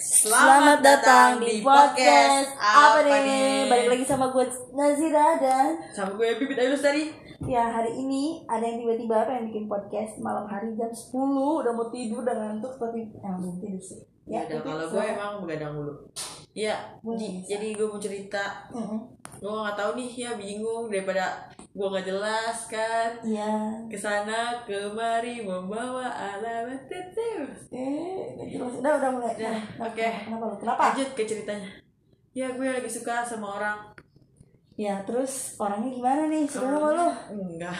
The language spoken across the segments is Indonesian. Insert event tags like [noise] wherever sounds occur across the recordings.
Selamat datang di podcast apa nih? Balik lagi sama gue Nazira dan Sama gue Bibit Ayu tadi. ya hari ini ada yang tiba-tiba apa yang bikin podcast malam hari jam 10 udah mau tidur udah ngantuk tapi emang belum tidur sih. Ya, itu kalau gue emang begadang dulu. Iya, jadi gue mau cerita. Mm-mm. Gue nggak tahu nih ya bingung daripada gue nggak jelas kan. Iya. Ke sana kemari membawa alamat teteh. Eh, jelas. Udah udah mulai. Ya, Nah, oke. Kenapa lu? Kenapa? Lanjut ke ceritanya. Ya gue lagi suka sama orang. Ya terus orangnya gimana nih? Suka sama lu? Enggak.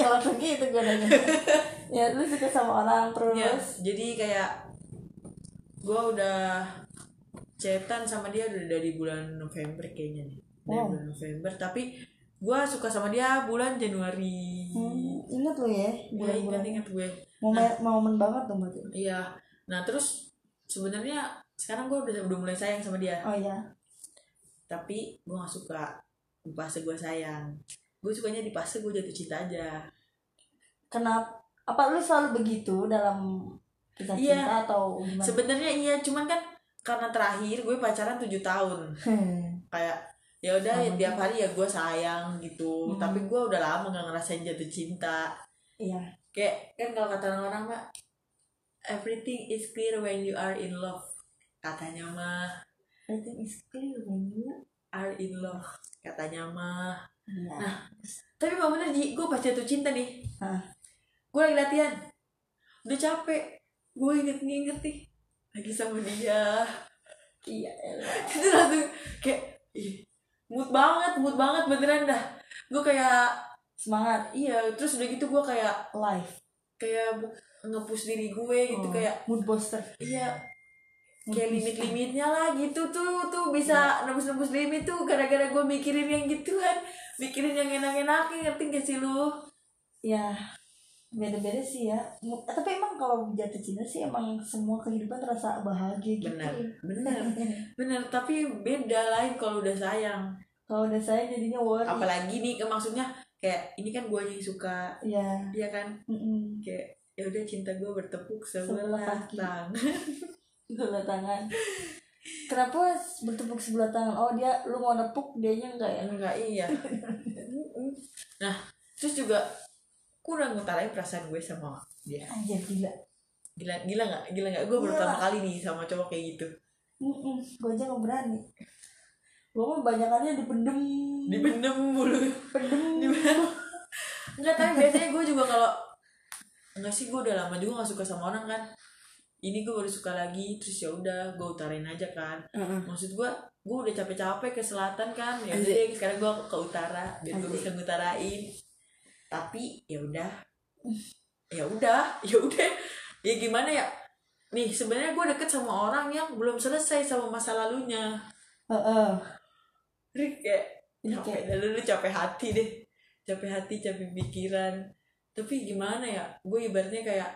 ya langsung gitu gue nanya. [laughs] ya lu suka sama orang terus. ya, jadi kayak gue udah chatan sama dia udah dari bulan November kayaknya nih. Dari Wow. bulan November tapi gue suka sama dia bulan Januari. Hmm, ingat lu ya Ya, bulan-bulan ingat ingat gue. momen momen banget dong berarti. Iya. Nah terus sebenarnya sekarang gue udah udah mulai sayang sama dia. Oh iya. Tapi gue gak suka di fase gue sayang. Gue sukanya di fase gue jatuh cinta aja. Kenapa? Apa lu selalu begitu dalam kisah Iya. cinta atau gimana? Sebenarnya iya, cuman kan karena terakhir gue pacaran 7 tahun. Hmm. Kayak ya udah ya tiap hari ya gue sayang gitu. Hmm. Tapi gue udah lama gak ngerasain jatuh cinta. Iya. Kayak kan kalau kata orang-orang mah everything is clear when you are in love. Katanya mah Everything is clear when you are in love. Katanya mah Iya. Tapi emang bener Ji, gue pas jatuh cinta nih Hah. Gue lagi latihan Udah capek Gue inget-inget nih Lagi sama dia Iya. elah. [laughs] Itu langsung kayak ih, Mood banget, mood banget beneran dah Gue kayak Semangat Iya, terus udah gitu gue kayak live. Kayak nge-push diri gue gitu Oh, Kayak mood booster. Iya Kayak limit-limitnya lah gitu tuh Tuh bisa nembus-nembus limit tuh Gara-gara gue mikirin yang gituan Mikirin yang enak-enakin Ngerti gak sih lu? Ya beda-beda sih ya. Eh, Tapi emang kalau jatuh cinta sih emang semua kehidupan terasa bahagia gitu. Benar, benar. [laughs] Bener, tapi beda lain kalau udah sayang. kalau udah saya jadinya worry. Apalagi nih, maksudnya kayak ini kan gue yang suka, Iya. ya kan? Mm-mm. Kayak ya udah cinta gue bertepuk Sebelah sebelah tangan. [laughs] sebelah tangan kenapa bertepuk sebelah tangan oh dia lu mau nepuk dianya enggak ya Enggak iya. [laughs] nah, terus juga udah ngutarain perasaan gue sama dia. anjir gila Gila, gila nggak? Gila nggak? Gue pertama kali nih sama cowok kayak gitu. Gue aja gak berani gue mah banyakannya dipendem Dipendem mulu. pendem [laughs] Enggak, tapi biasanya gue juga kalau enggak sih gue udah lama juga gak suka sama orang kan. Ini gue baru suka lagi, terus ya udah gue utarain aja kan. Maksud gue, gue udah capek-capek ke selatan kan. Ya udah deh, sekarang gue ke utara, biar gue bisa ngutarain. Tapi ya udah, ya udah, [laughs] ya udah. Ya gimana ya? Nih sebenarnya gue deket sama orang yang belum selesai sama masa lalunya. Heeh. Rick kayak capek lu capek hati deh capek hati capek pikiran tapi gimana ya gue ibaratnya kayak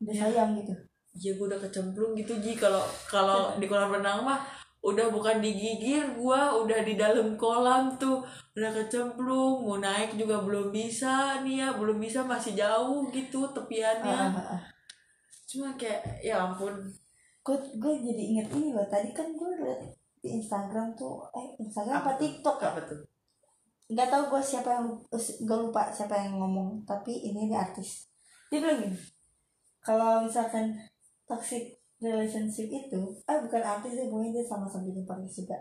udah sayang gitu ya gue udah kecemplung gitu ji kalau kalau [laughs] di kolam renang mah udah bukan digigir gue udah di dalam kolam tuh. Udah kecemplung mau naik juga belum bisa nih ya. Belum bisa masih jauh gitu tepiannya. Ah, ah, ah. cuma kayak ya ampun. Gue gue jadi inget ini loh. Tadi kan gue liat di Instagram tuh eh Instagram apa, Apa? TikTok ya? Apa tuh? Nggak tahu gue siapa yang gue lupa siapa yang ngomong. Tapi ini dia artis. Dia bilang gini kalau misalkan toxic relationship itu ah bukan artis sih pokoknya dia sama-sama bikin podcast juga.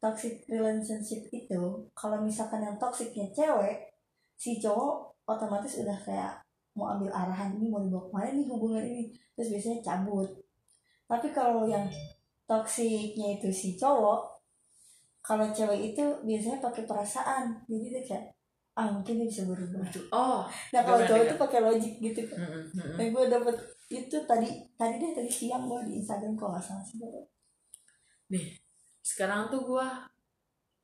Toxic relationship itu kalau misalkan yang toxicnya cewek si cowok otomatis udah kayak mau ambil arahan ini mau dibawa ke mana nih hubungan ini? Terus biasanya cabut. Tapi kalau yang toksiknya itu si cowok kalau cewek itu biasanya pakai perasaan. Jadi dia kayak ah mungkin dia bisa berubah. Oh nah kalau cowok itu pakai logik gitu. Kan mm, mm, mm. nah gue dapet itu tadi tadi deh tadi siang gue di Instagram kok nggak salah sih gue nih sekarang tuh gue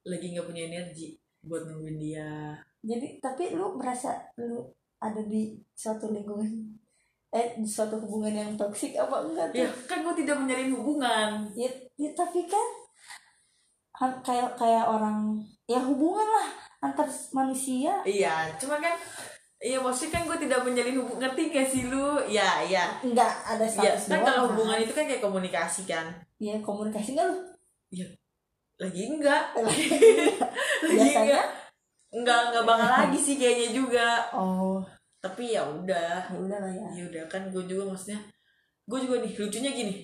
lagi nggak punya energi buat nungguin dia. Jadi tapi lu merasa lu ada di suatu lingkungan eh di suatu hubungan yang toksik apa enggak tuh? Ya kan gue tidak menjalin hubungan. Ya, ya tapi kan kayak kayak orang ya hubungan lah antar manusia. Iya cuma kan Iya maksudnya kan gue tidak menjalin hubungan ngerti gak sih lu? Ya ya. Enggak ada Ya status kan doang, kalau kan? hubungan itu kan kayak komunikasi kan. Iya komunikasi enggak lu? Iya. Lagi enggak. [laughs] Lagi [laughs] Biasanya? enggak. Enggak enggak bakal lagi sih kayaknya juga. Oh Tapi ya udah. ya udah lah ya. Ya udah kan gue juga maksudnya gue juga nih lucunya gini.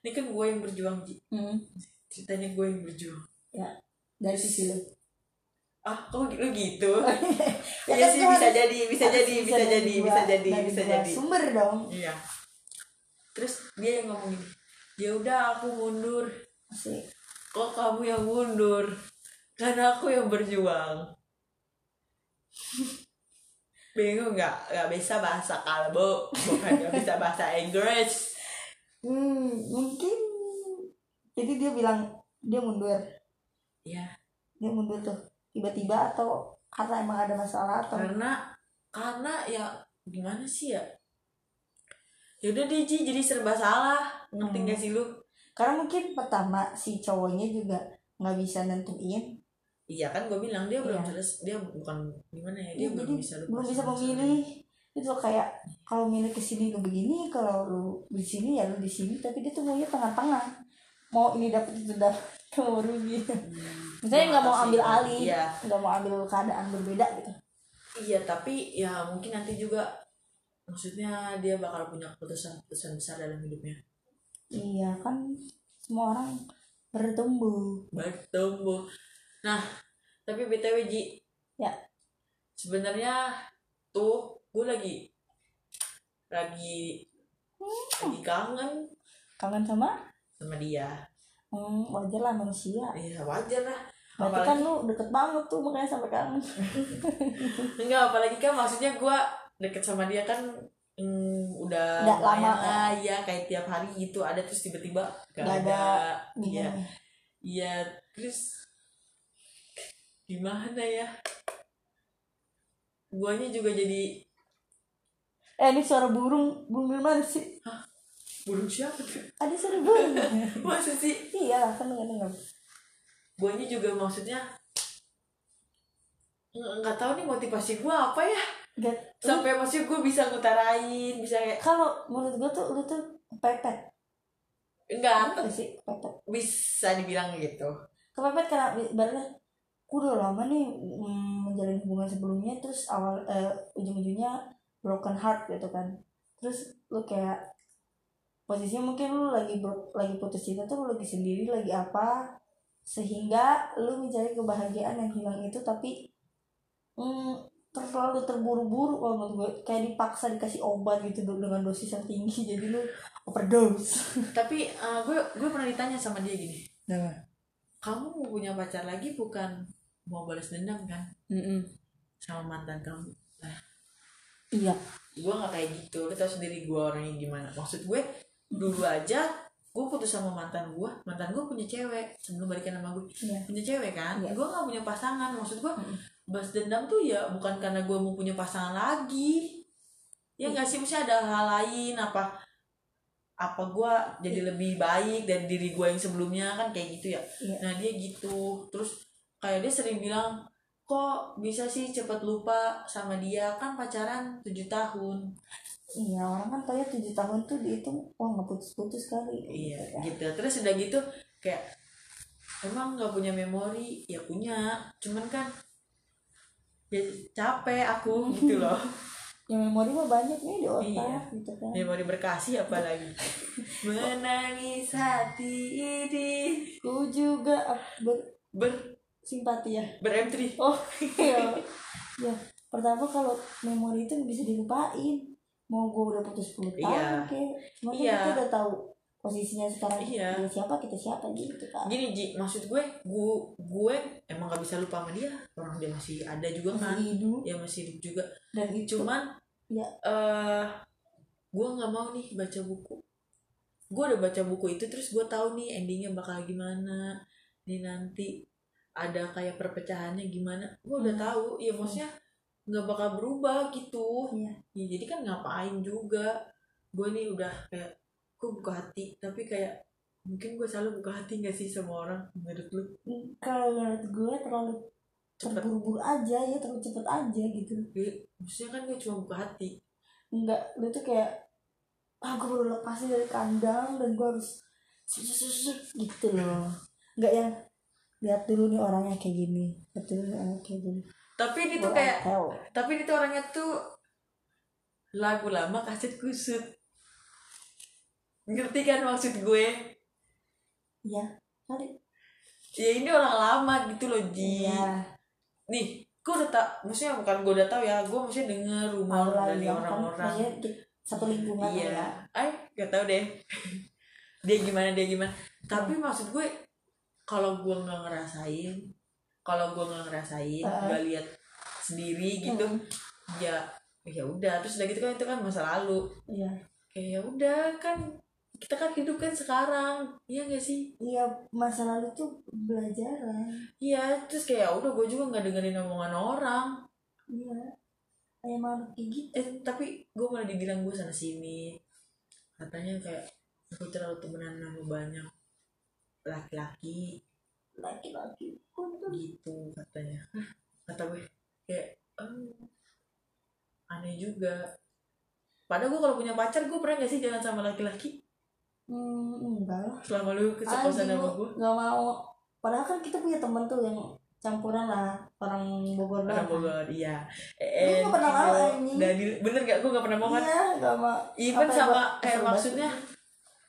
Ini kan gue yang berjuang Ji. Hmm. Ceritanya gue yang berjuang. Ya dari sisi lu. Ah, kok lu gitu? [laughs] Ya Iya kan sih bisa jadi, bisa jadi, bisa dari jadi, dua- bisa jadi, bisa jadi. Sumber dong. Iya. Terus dia yang ngomong gini, ya udah aku mundur. Asik. Kok kamu yang mundur? Karena aku yang berjuang. [laughs] Bingung nggak? Nggak bisa bahasa kalbo, bukan nggak bisa bahasa Inggris. Hmm, mungkin jadi dia bilang dia mundur. Ya, Dia mundur tuh tiba-tiba atau karena emang ada masalah atau karena karena ya gimana sih ya? Ya udah deh Ji, jadi serba salah. Ngerti Hmm. nggak sih lu? karena mungkin pertama si cowoknya juga nggak bisa nentuin Iya kan gue bilang dia belum Iya. jelas dia bukan gimana ya dia Iya, belum bisa belum bisa memilih itu kayak kalau milih ke sini lu begini kalau lu di sini ya lu di sini tapi dia tuh maunya tengah-tengah mau ini dapat itu dapat mau rugi. Hmm, misalnya gua nggak mau ambil alih Iya, nggak mau ambil keadaan berbeda gitu iya tapi ya mungkin nanti juga maksudnya dia bakal punya keputusan-keputusan besar dalam hidupnya. iya kan semua orang bertumbuh Bertumbuh. Nah, tapi btw Ji. Ya. Sebenarnya tuh gue lagi lagi lagi kangen kangen sama sama dia. Hmm, wajar lah manusia Iya wajar lah. berarti Apalagi- kan lu deket banget tuh makanya sampai kangen [laughs] Enggak, apalagi kan maksudnya gue deket sama dia kan mm, udah lumayan lama, lah, ya kayak tiap hari gitu ada terus tiba-tiba gak, Nggak ada. Iya, Iya. iya terus gimana ya? Guanya juga jadi eh ini suara burung burung mana sih burung siapa tuh? ada burung [laughs] Masa sih? iya kan dengar Guanya juga maksudnya nggak tahu nih motivasi gua apa ya. Gak, sampai maksudnya gue bisa ngutarain bisa kayak kalau menurut gue tuh lu tuh pepet enggak. Apa sih pepet bisa dibilang gitu. Kepepet karena ibaratnya gue udah lama nih menjalin hubungan sebelumnya terus awal eh, ujung-ujungnya broken heart gitu kan. Terus lu kayak posisinya mungkin lu lagi bro- lagi putus cinta tuh lu lagi sendiri lagi apa sehingga lu mencari kebahagiaan yang hilang itu tapi mm, terlalu terburu-buru kalau menurut gue. Kayak dipaksa dikasih obat gitu dengan dosis yang tinggi [laughs] jadi lu overdose. [laughs] Tapi gue gue pernah ditanya sama dia gini. Nah. Kamu mau punya pacar lagi bukan mau balas dendam kan? Sama mantan kamu. Iya. Gue nggak kayak gitu. Lo tau sendiri gue orangnya gimana. Maksud gue dulu aja gue putus sama mantan gue mantan gue punya cewek sebelum balikan sama gue iya. Punya cewek kan? Iya. gue nggak punya pasangan. Maksud gue Mm. balas dendam tuh ya bukan karena gue mau punya pasangan lagi. Ya nggak sih? Mesti ada hal lain apa apa gue jadi lebih baik dari diri gue yang sebelumnya kan kayak gitu ya. Iya. nah dia gitu. Terus kayak dia sering bilang kok bisa sih cepet lupa sama dia? Kan pacaran tujuh tahun. Iya orang kan tanya tujuh tahun tuh dihitung wah nggak putus-putus kali. Iya Gitu. Kan. gitu terus udah gitu kayak emang nggak punya memori? Ya punya. Cuman kan ya capek aku [laughs] gitu loh. Ya memori mah banyak nih di otak Iya. gitu kan. Memori berkasih apalagi. [laughs] Menangis hati ini. Ku juga ah, ber bersimpati ya. Ber M3 oh iya. Ya pertama kalau memori itu bisa dilupain. Mau gue udah putus 10 tahun Iya. kayak cuma kan Iya. kita udah tahu posisinya sekarang Iya. dia siapa kita siapa gitu kan gini Ji maksud gue gue gue emang gak bisa lupa sama dia. Orang dia masih ada juga kan? masih hidup. Ya masih hidup juga. Dan itu. Cuman ya eh gue nggak mau nih baca buku. Gue udah baca buku itu terus gue tahu nih endingnya bakal gimana nih nanti ada kayak perpecahannya gimana? Gue udah Hmm. tahu. Ya maksudnya nggak bakal berubah gitu. Iya. ya jadi kan ngapain juga? Gue nih udah kayak gue buka hati. Tapi kayak mungkin gue selalu buka hati gak sih sama orang? Menurut lu? Kalau menurut gue terlalu terburu-buru aja ya terlalu cepet aja gitu. Iya, maksudnya kan gue cuma buka hati. Enggak lu tuh kayak ah gue baru lepasin dari kandang dan gue harus gitu loh. Enggak yang lihat dulu nih orangnya kayak gini. Lihat dulu nih orangnya kayak gini. Tapi dia tuh kayak tapi dia tuh orangnya tuh lagu lama kaset kusut. Ngerti kan maksud gue? Iya kali. Ya ini orang lama gitu loh Ji. Iya. Nih gue udah tak maksudnya bukan gue udah tahu ya gue maksudnya denger rumor dari orang-orang. di- satu lingkungan iya. ya. Ay gak tahu deh. [laughs] Dia gimana dia gimana. Tapi maksud gue kalau gue nggak ngerasain kalau gue nggak ngerasain nggak lihat sendiri gitu Hmm. ya ya udah. Terus udah gitu kan itu kan masa lalu. Iya. Kayak ya udah kan kita kan hidup kan sekarang iya gak sih? Iya masa lalu tuh belajaran. Iya terus kayak ya udah gue juga nggak dengerin omongan orang. Iya emang kayak gitu. Eh tapi gue malah dibilang gue sana sini. Katanya kayak aku terlalu temenan sama banyak laki-laki. Laki-laki gitu katanya. Hah, kata gue kayak "Oh, aneh juga. Padahal gue kalau punya pacar gue pernah gak sih jalan sama laki-laki? Hmm, enggak lah. Selama lu ke sekosan Anjing, sama gue nggak mau. Padahal kan kita punya temen tuh yang campuran lah orang Bogor orang Bogor iya. Lu nggak pernah mau, anjing. Daniel bener gak gue gak pernah mau kan? Iya nggak mau. Even sama kayak kesel banget.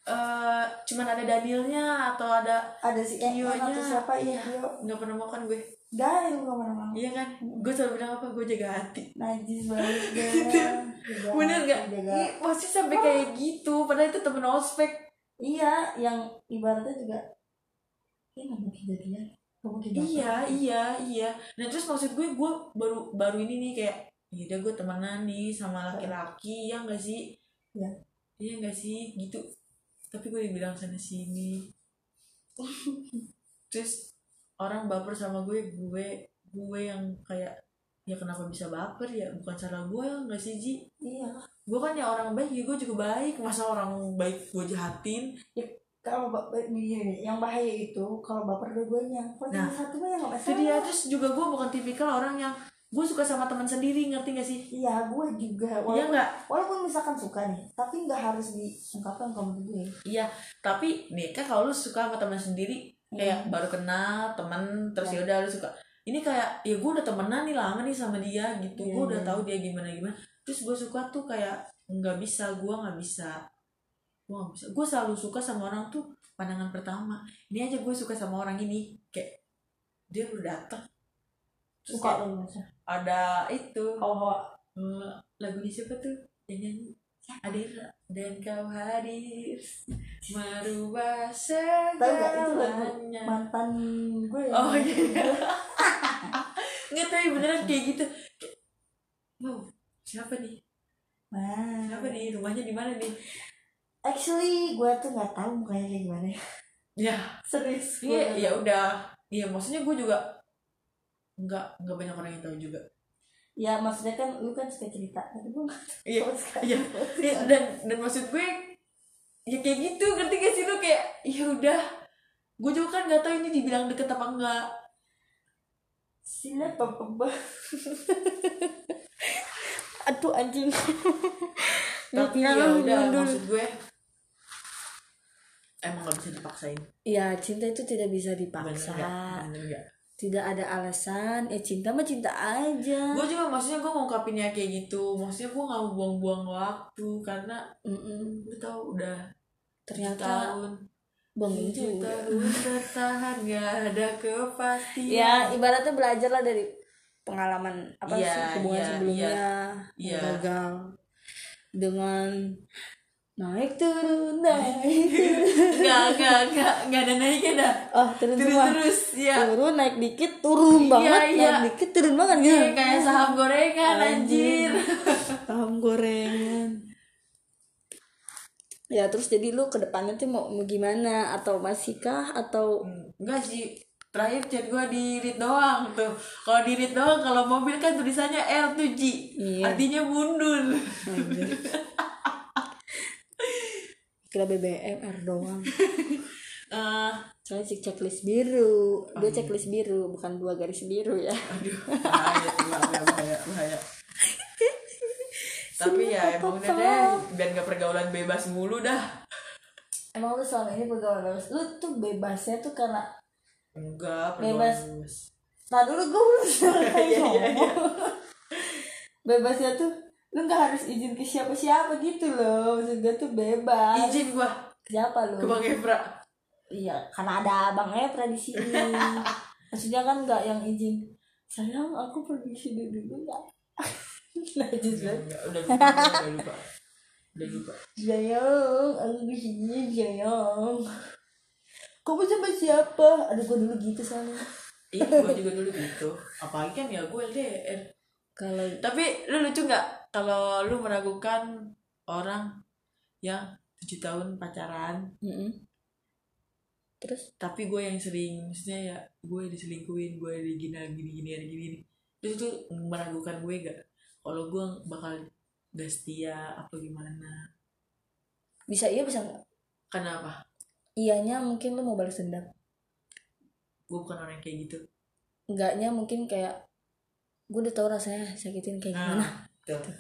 Eh cuman ada Danielnya atau ada ada si Eon Kionya. atau siapa? Iya Kio nggak pernah mau kan gue. Gak ada yang nggak pernah mau iya kan? Gue selalu bilang apa? Gue jaga hati. Najis banget [laughs] Jaga [laughs] bener hati, gak jaga- Ih, maksudnya sampai kayak gitu. Padahal itu temen ospek. Iya yang ibaratnya juga ini nggak mungkin jadian. Nggak iya iya iya. Nah terus maksud gue gue baru baru ini nih kayak ya udah gue temenan nih sama laki-laki. Ya gak sih? Iya. iya gak sih? Gitu tapi gue dibilang sana sini. Terus orang baper sama gue gue gue yang kayak ya kenapa bisa baper ya? Bukan salah gue nggak sih Ji? Iya. Gue kan ya orang baik ya gue juga baik. Masa orang baik gue jahatin? Kalau ba- ba- gini, yang bahaya itu kalau baper dua-duanya. Kalau Nah, satu mah ya nggak itu masalah dia. Terus juga gue bukan tipikal orang yang gue suka sama teman sendiri ngerti gak sih? Iya gue juga. Iya walaupun, nggak? walaupun misalkan suka nih tapi nggak harus diungkapkan ke gue. Iya tapi nih kan kalau lu suka sama teman sendiri kayak baru kenal teman terus ya udah lu suka. Ini kayak ya gue udah temenan nih lama nih sama dia gitu. Iya, gue udah iya. tahu dia gimana gimana. Terus gue suka tuh kayak nggak bisa gue nggak bisa. Gue nggak bisa. Gue selalu suka sama orang tuh pandangan pertama. Ini aja gue suka sama orang ini. Kayak dia udah datang kayak lo masa ada itu hawa eh, lagunya siapa tuh? Yang nyanyi hadir dan kau hadir. Merubah Tahu segalanya. mantan gue. Ya oh iya. [laughs] Nggak tapi beneran kayak gitu. Wow siapa nih? Nah. Siapa nih? Rumahnya di mana nih? Actually gue tuh nggak tahu mukanya kayak gimana. Ya. Serius iya ya tahu. udah. Iya maksudnya gue juga nggak nggak banyak orang yang tahu juga. Ya maksudnya kan lu kan suka cerita tapi gue nggak tahu iya iya. Iya, dan dan maksud gue ya kayak gitu ngerti gak sih lu? Kayak ya udah gue juga kan nggak tahu ini dibilang deket apa enggak Sila papa [laughs] Aduh anjing. [laughs] Tapi ya udah maksud gue emang nggak bisa dipaksain. Ya cinta itu tidak bisa dipaksa bener nggak? bener nggak Tidak ada alasan. Ya cinta mah cinta aja. Gue juga maksudnya gue mau ungkapinnya kayak gitu. Maksudnya gue nggak mau buang-buang waktu karena Mm-mm. lu tau udah Ternyata tahun bangun juga. tahun bertahan gak ada kepastian. Ya ibaratnya belajar lah dari pengalaman apa Iya, sih hubungan iya, sebelumnya yang gagal dengan naik turun naik [laughs] turun Gak, gak, gak, gak ada naiknya dah. Oh turun Terus semua. terus ya turun naik dikit turun Iya, banget. iya. naik dikit turun banget Iya, ya kayak saham gorengan anjir. [laughs] Saham gorengan. Ya terus jadi lu ke depannya tuh mau, mau gimana? Atau masihkah atau Enggak sih. Terakhir chat gue di read doang tuh. Kalau di read doang Kalau mobil kan tulisannya L7 Iya. Artinya mundur [laughs] kira BBM R doang. [laughs] Eh, soalnya cek checklist biru. Dia checklist biru bukan dua garis biru ya. Aduh bahaya bahaya bahaya bahaya. [laughs] Tapi ya emang udah deh biar gak pergaulan bebas mulu dah. Emang lu selama ini pergaulan bebas? Lu tuh bebasnya tuh karena enggak Bebas. nah dulu gue belum [laughs] selesai Iya, iya, iya. bebasnya tuh lu nggak harus izin ke siapa-siapa gitu loh. Maksud gue tuh bebas. Izin gua? Siapa lu? Ke bang Evra iya karena ada abang Epra di sini. [laughs] Maksudnya kan nggak yang izin sayang aku pergi sini dulu ya. Lanjut [laughs] enggak, udah lupa udah lupa udah lupa. Sayang aku di sini sayang kamu sama siapa? Aduh gue dulu gitu soalnya. Iya gua juga [laughs] dulu gitu. Apalagi kan ya gue LDR kalau tapi lu lucu nggak kalau lu meragukan orang yang tujuh tahun pacaran. Mm-mm. terus? Tapi gue yang sering maksudnya ya gue diselingkuhin gue digini gini gini gini gini terus itu meragukan gue gak kalau gue bakal gak setia apa gimana? Bisa iya bisa nggak? Kenapa? Iyanya mungkin lu mau balas dendam. Gue bukan orang yang kayak gitu. Enggaknya mungkin kayak gue udah tau rasanya sakitin kayak gimana. nah tuh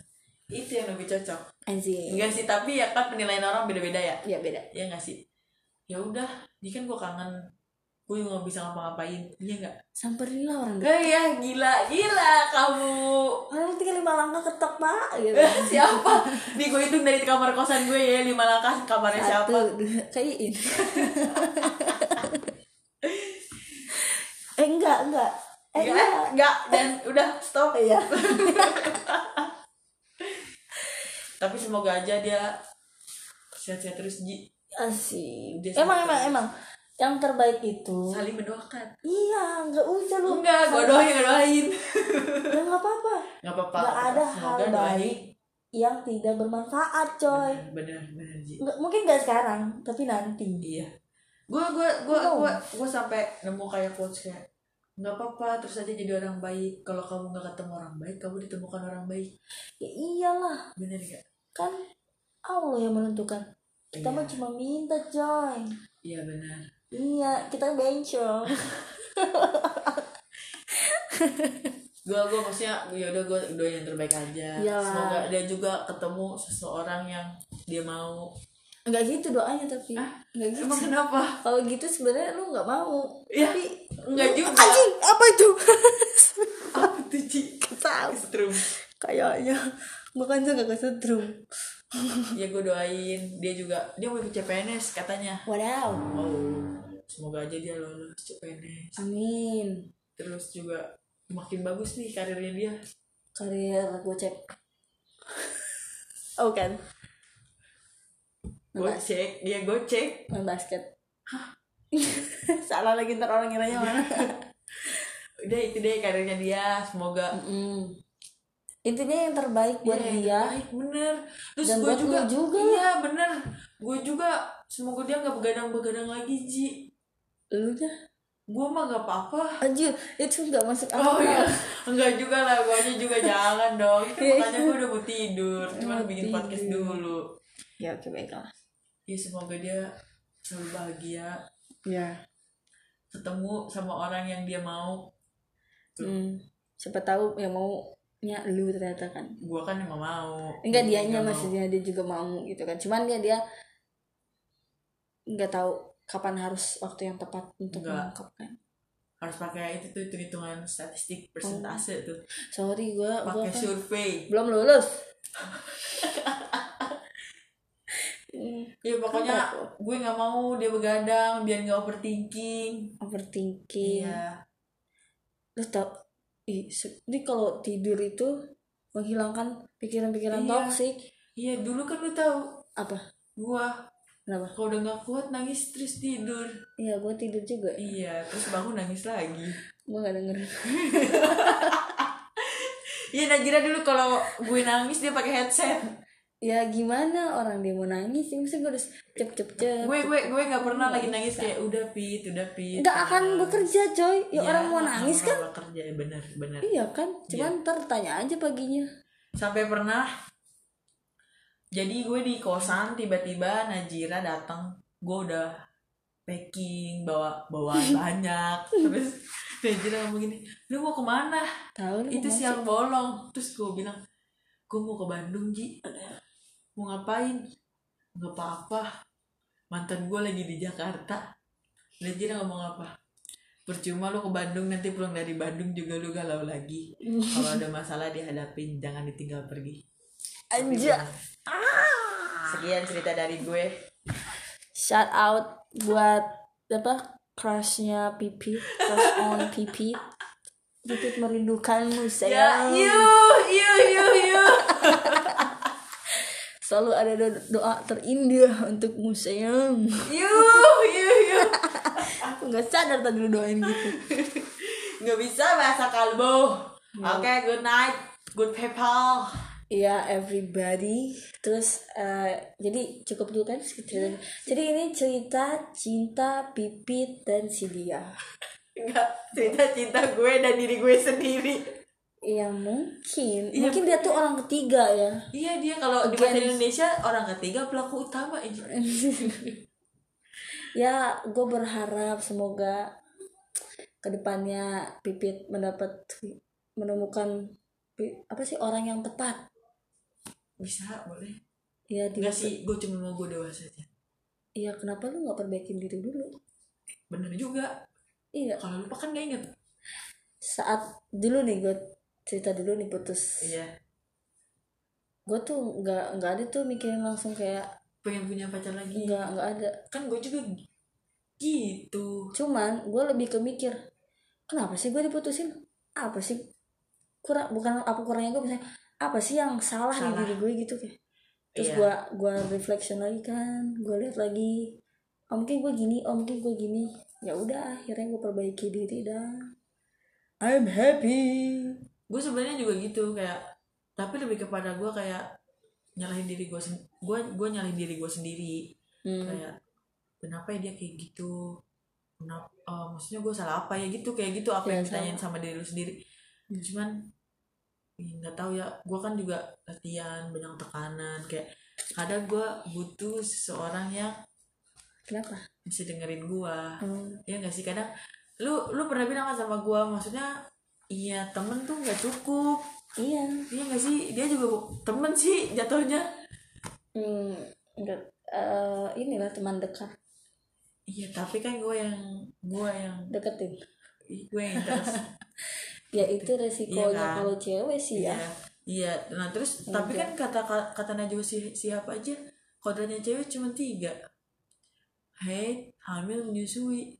itu yang lebih cocok. Enggak sih tapi ya kan penilaian orang beda-beda ya. Ya beda. Ya nggak sih? Ya udah ini kan gue kangen. Gue nggak bisa ngapa-ngapain. Iya nggak? Samperin lah orang Gak ya gila gila kamu. Orang tinggal lima langkah ketok pak gitu. [laughs] Siapa? Nih gue hitung dari kamar kosan gue ya lima langkah kamarnya siapa? satu dua kayak ini. [laughs] Eh enggak enggak. Eh Enggak, enggak. enggak, dan udah stop. iya [laughs] Tapi semoga aja dia sehat-sehat terus Ji. Dia emang emang emang yang terbaik itu Saling mendoakan. iya enggak usah lu Enggak, gue doain, gue doain. ya nggak apa-apa Enggak apa-apa. nggak ada hal doain. baik yang tidak bermanfaat coy Bener, bener Ji. Nggak, mungkin gak sekarang tapi nanti Iya. Gue gue gue gue gue sampai nemu kayak quotes kayak nggak apa-apa terus aja jadi orang baik kalau kamu nggak ketemu orang baik kamu ditemukan orang baik ya iyalah bener gak kan Allah yang menentukan. Kita Iya. mah cuma minta coy. Iya benar. Iya kita bencong. [laughs] Gue gue maksudnya ya udah gue doain yang terbaik aja. Iyalah. semoga dia juga ketemu seseorang yang dia mau. Nggak gitu doanya tapi. Ah, nggak gitu. Emang kenapa? Kalau gitu sebenarnya lu nggak mau. Iya. tapi Nggak lu- juga. anjing apa itu? Apa tuh Ci? Tahu. Setrum kayaknya bukan juga kesetrum. Ya gue doain. Dia juga dia mau ikut CPNS katanya. Wadaw. Oh semoga aja dia lolos CPNS amin. Terus juga makin bagus nih karirnya dia. Karir gocek oh kan gue cek dia gue cek. Main basket. [laughs] Salah lagi ntar orang ngiranya mana [laughs] udah itu deh karirnya dia. Semoga Mm. Intinya yang terbaik buat Iya, dia baik, bener terus Dan gue buat juga juga. iya bener gue juga semoga dia nggak begadang-begadang lagi Ji lu dah gue mah gak apa-apa anjir itu nggak masuk Oh akal iya, enggak juga lah, gue juga jangan dong. Kan Iya. makanya gue udah mau tidur, cuma Mau bikin podcast dulu. ya oke baiklah Ya semoga dia selalu bahagia, ya ketemu sama orang yang dia mau. hmm. siapa tahu yang maunya lu ternyata kan Gue kan emang mau. enggak Gua dianya nggak mau. maksudnya dia juga mau gitu kan cuman dia dia nggak tahu kapan harus waktu yang tepat untuk Enggak. mengungkapkan Harus pakai itu tuh hitungan statistik persentase tuh. sorry gue gua Pakai kan survei. belum lulus Hmm, [laughs] Ya pokoknya Kenapa? gue nggak mau dia begadang biar nggak overthinking. overthinking Iya. lu tau ini kalau tidur itu menghilangkan pikiran-pikiran Iya. toksik Iya dulu kan lu tahu apa gue kenapa kalau udah nggak kuat nangis terus tidur. iya gue tidur juga Iya, terus bangun nangis lagi. gue gak denger [laughs] Iya Najira dulu kalau gue nangis dia pakai headset. Ya gimana orang dia mau nangis? Ya mesti gue harus cep cep cep. Gue gue gue nggak pernah lagi nangis kayak udah pit, udah pit. nggak akan bekerja coy. Ya Iya, orang mau nangis kan? bekerja ya benar benar. iya kan? Cuman ntar tanya aja paginya. Sampai pernah. Jadi gue di kosan tiba-tiba Najira datang, gue udah packing bawa bawaan [laughs] banyak. Terus Najira ngomong gini lu mau ke mana? Tahu itu siang bolong. Terus gue bilang gue mau ke Bandung Ji mau ngapain? Nggak apa-apa. Mantan gue lagi di Jakarta. Najira ngomong apa. Percuma lu ke Bandung nanti pulang dari Bandung juga lu galau lagi. Kalau ada masalah dihadapin jangan ditinggal pergi. Anja. sekian cerita dari gue. Shout out buat apa crushnya Pipi. Crush on Pipi. Pipi merindukanmu ya sayang. You you you you selalu ada do- doa terindah untukmu sayang. You you [laughs] aku nggak sadar tadi lu doain gitu. [laughs] Nggak bisa bahasa kalbo oke good night good people. Iya everybody. Terus eh, Jadi cukup dulu kan ceritanya Jadi ini cerita Cinta Pipit dan si dia Enggak, cerita cinta gue dan diri gue sendiri. Ya mungkin Iya, Mungkin dia tuh orang ketiga ya Iya dia kalau di bahasa Indonesia orang ketiga pelaku utama aja. [laughs] Ya gue berharap Semoga Ke depannya Pipit mendapat Menemukan Apa sih orang yang tepat Bisa boleh. Ya di Enggak sih, gue cuma mau gue dewasa aja. Iya kenapa lu gak perbaikin diri dulu Bener juga. Iya Kalau lupa kan gak inget. Saat dulu nih gue Cerita dulu nih putus Iya. gue tuh nggak nggak ada tuh mikirin langsung kayak Pengen punya pacar lagi. nggak nggak ada Kan gue juga gitu. cuman gue lebih ke mikir kenapa sih gue diputusin apa sih kurang bukan apa kurangnya gue misalnya apa sih yang salah, Salah. di diri gue gitu kayak terus Iya. gue gua reflection lagi kan gue lihat lagi oh mungkin gue gini oh mungkin gue gini ya udah akhirnya gue perbaiki diri dan I'm happy Gue sebenarnya juga gitu kayak tapi lebih kepada gue kayak nyalahin diri gue gue gue nyalahin diri gue sendiri. Hmm. kayak kenapa ya dia kayak gitu? Kenapa eh, maksudnya gue salah apa ya? Gitu kayak gitu apa Ya, yang ditanyain sama diri lu sendiri. Hmm. cuman nggak tahu ya gue kan juga latihan banyak tekanan kayak kadang gue butuh seseorang yang kenapa? bisa dengerin gue hmm. ya nggak sih? Kadang lu lu pernah bilang sama gue maksudnya iya temen tuh nggak cukup iya iya nggak sih dia juga temen sih jatuhnya hmm. enggak eh, inilah teman dekat iya tapi kan gue yang gue yang deketin gue yang terus [laughs] ya itu resikonya Iya kan? kalau cewek sih ya Iya, iya. Nah terus tapi kan kata kata Najwa si, siapa aja kodratnya cewek cuma tiga. Hate, hamil, menyusui.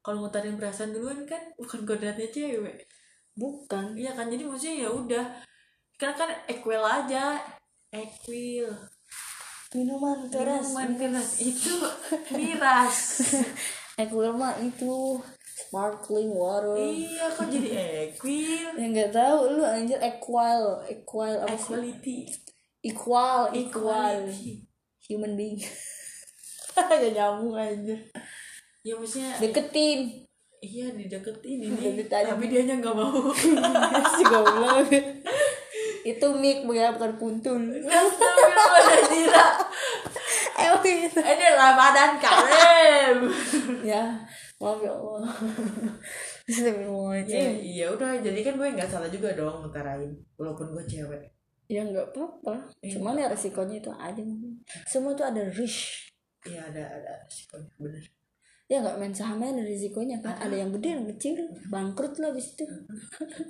Kalau ngutarin perasaan duluan kan bukan kodratnya cewek. Bukan Iya kan jadi maksudnya ya udah. Karena kan equal aja. Equal. minuman keras Minuman keras itu miras. [laughs] Equil mah itu sparkling water iya kok jadi equal. ya nggak tahu lu anjir equal equal apa sih Equality. equal equal Equality. human being [laughs] gak nyambung anjir Ya maksudnya deketin Iya dideketin ini. Tapi dia nggak mau. [laughs] Si goblok itu mic ya bukan puntul Astagfirullahaladzim [laughs] emang itu Ini Ramadan Karim. Ya maaf ya Allah. Ya, Astagfirullahaladzim Iya udah jadi kan gue nggak salah juga dong ngutarain Walaupun gue cewek. Ya nggak apa-apa. Cuman ya resikonya itu aja semua tuh ada risk. Iya ada ada resikonya bener ya nggak main sahamnya ada risikonya kan. Ada yang gede yang kecil. Bangkrut lah abis itu.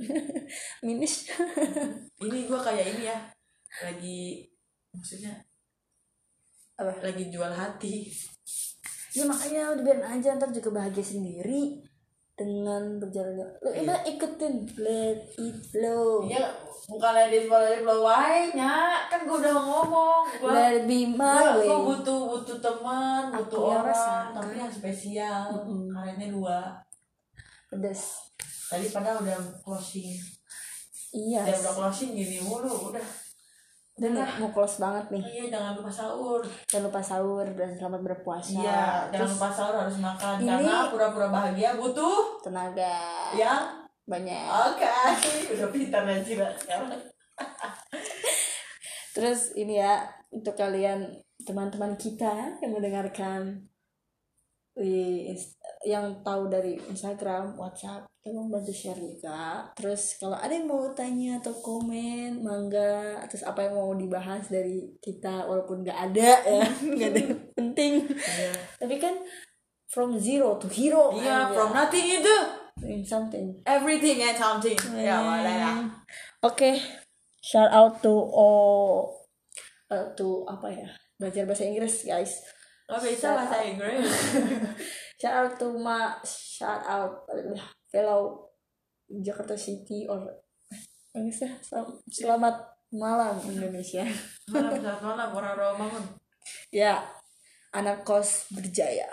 [laughs] Minus [laughs] Ini gue kayak ini ya. Lagi Maksudnya apa? Lagi jual hati. Ya makanya udah biarin aja ntar juga bahagia sendiri. Dengan berjalannya. Lo udah ikutin. Let it flow. Iya bukan lagi di blow nya Kan gue udah ngomong. Gue way. gue butuh butuh teman butuh orang tapi yang spesial. Mm-mm. karetnya dua. Pedas tadi padahal udah closing. Iya. Ya udah closing gini mulu udah. Dan udah. mau close banget nih. Iya jangan lupa sahur. Jangan lupa sahur dan selamat berpuasa. Iya jangan Terus lupa sahur harus makan. ini- karena pura-pura bahagia butuh tenaga. yang banyak oke [laughs] udah pintar lah [laughs] sekarang Terus ini ya untuk kalian teman-teman kita yang mendengarkan di yang tahu dari Instagram, WhatsApp, tolong bantu share juga. Terus kalau ada yang mau tanya atau komen, mangga. Terus apa yang mau dibahas dari kita, walaupun nggak ada ya, [laughs] nggak ada yang penting. Iya. Tapi kan from zero to hero. Iya, aja. from nothing itu In something. everything and something. Ya, boleh ya. Oke, shout out to all eh, to apa ya belajar bahasa Inggris guys. Lo bisa bahasa Inggris. [laughs] Shout out to ma, shout out fellow Jakarta City or sel- selamat malam Indonesia. Malam, selamat malam, orang-orang bangun. ya, anak kos berjaya.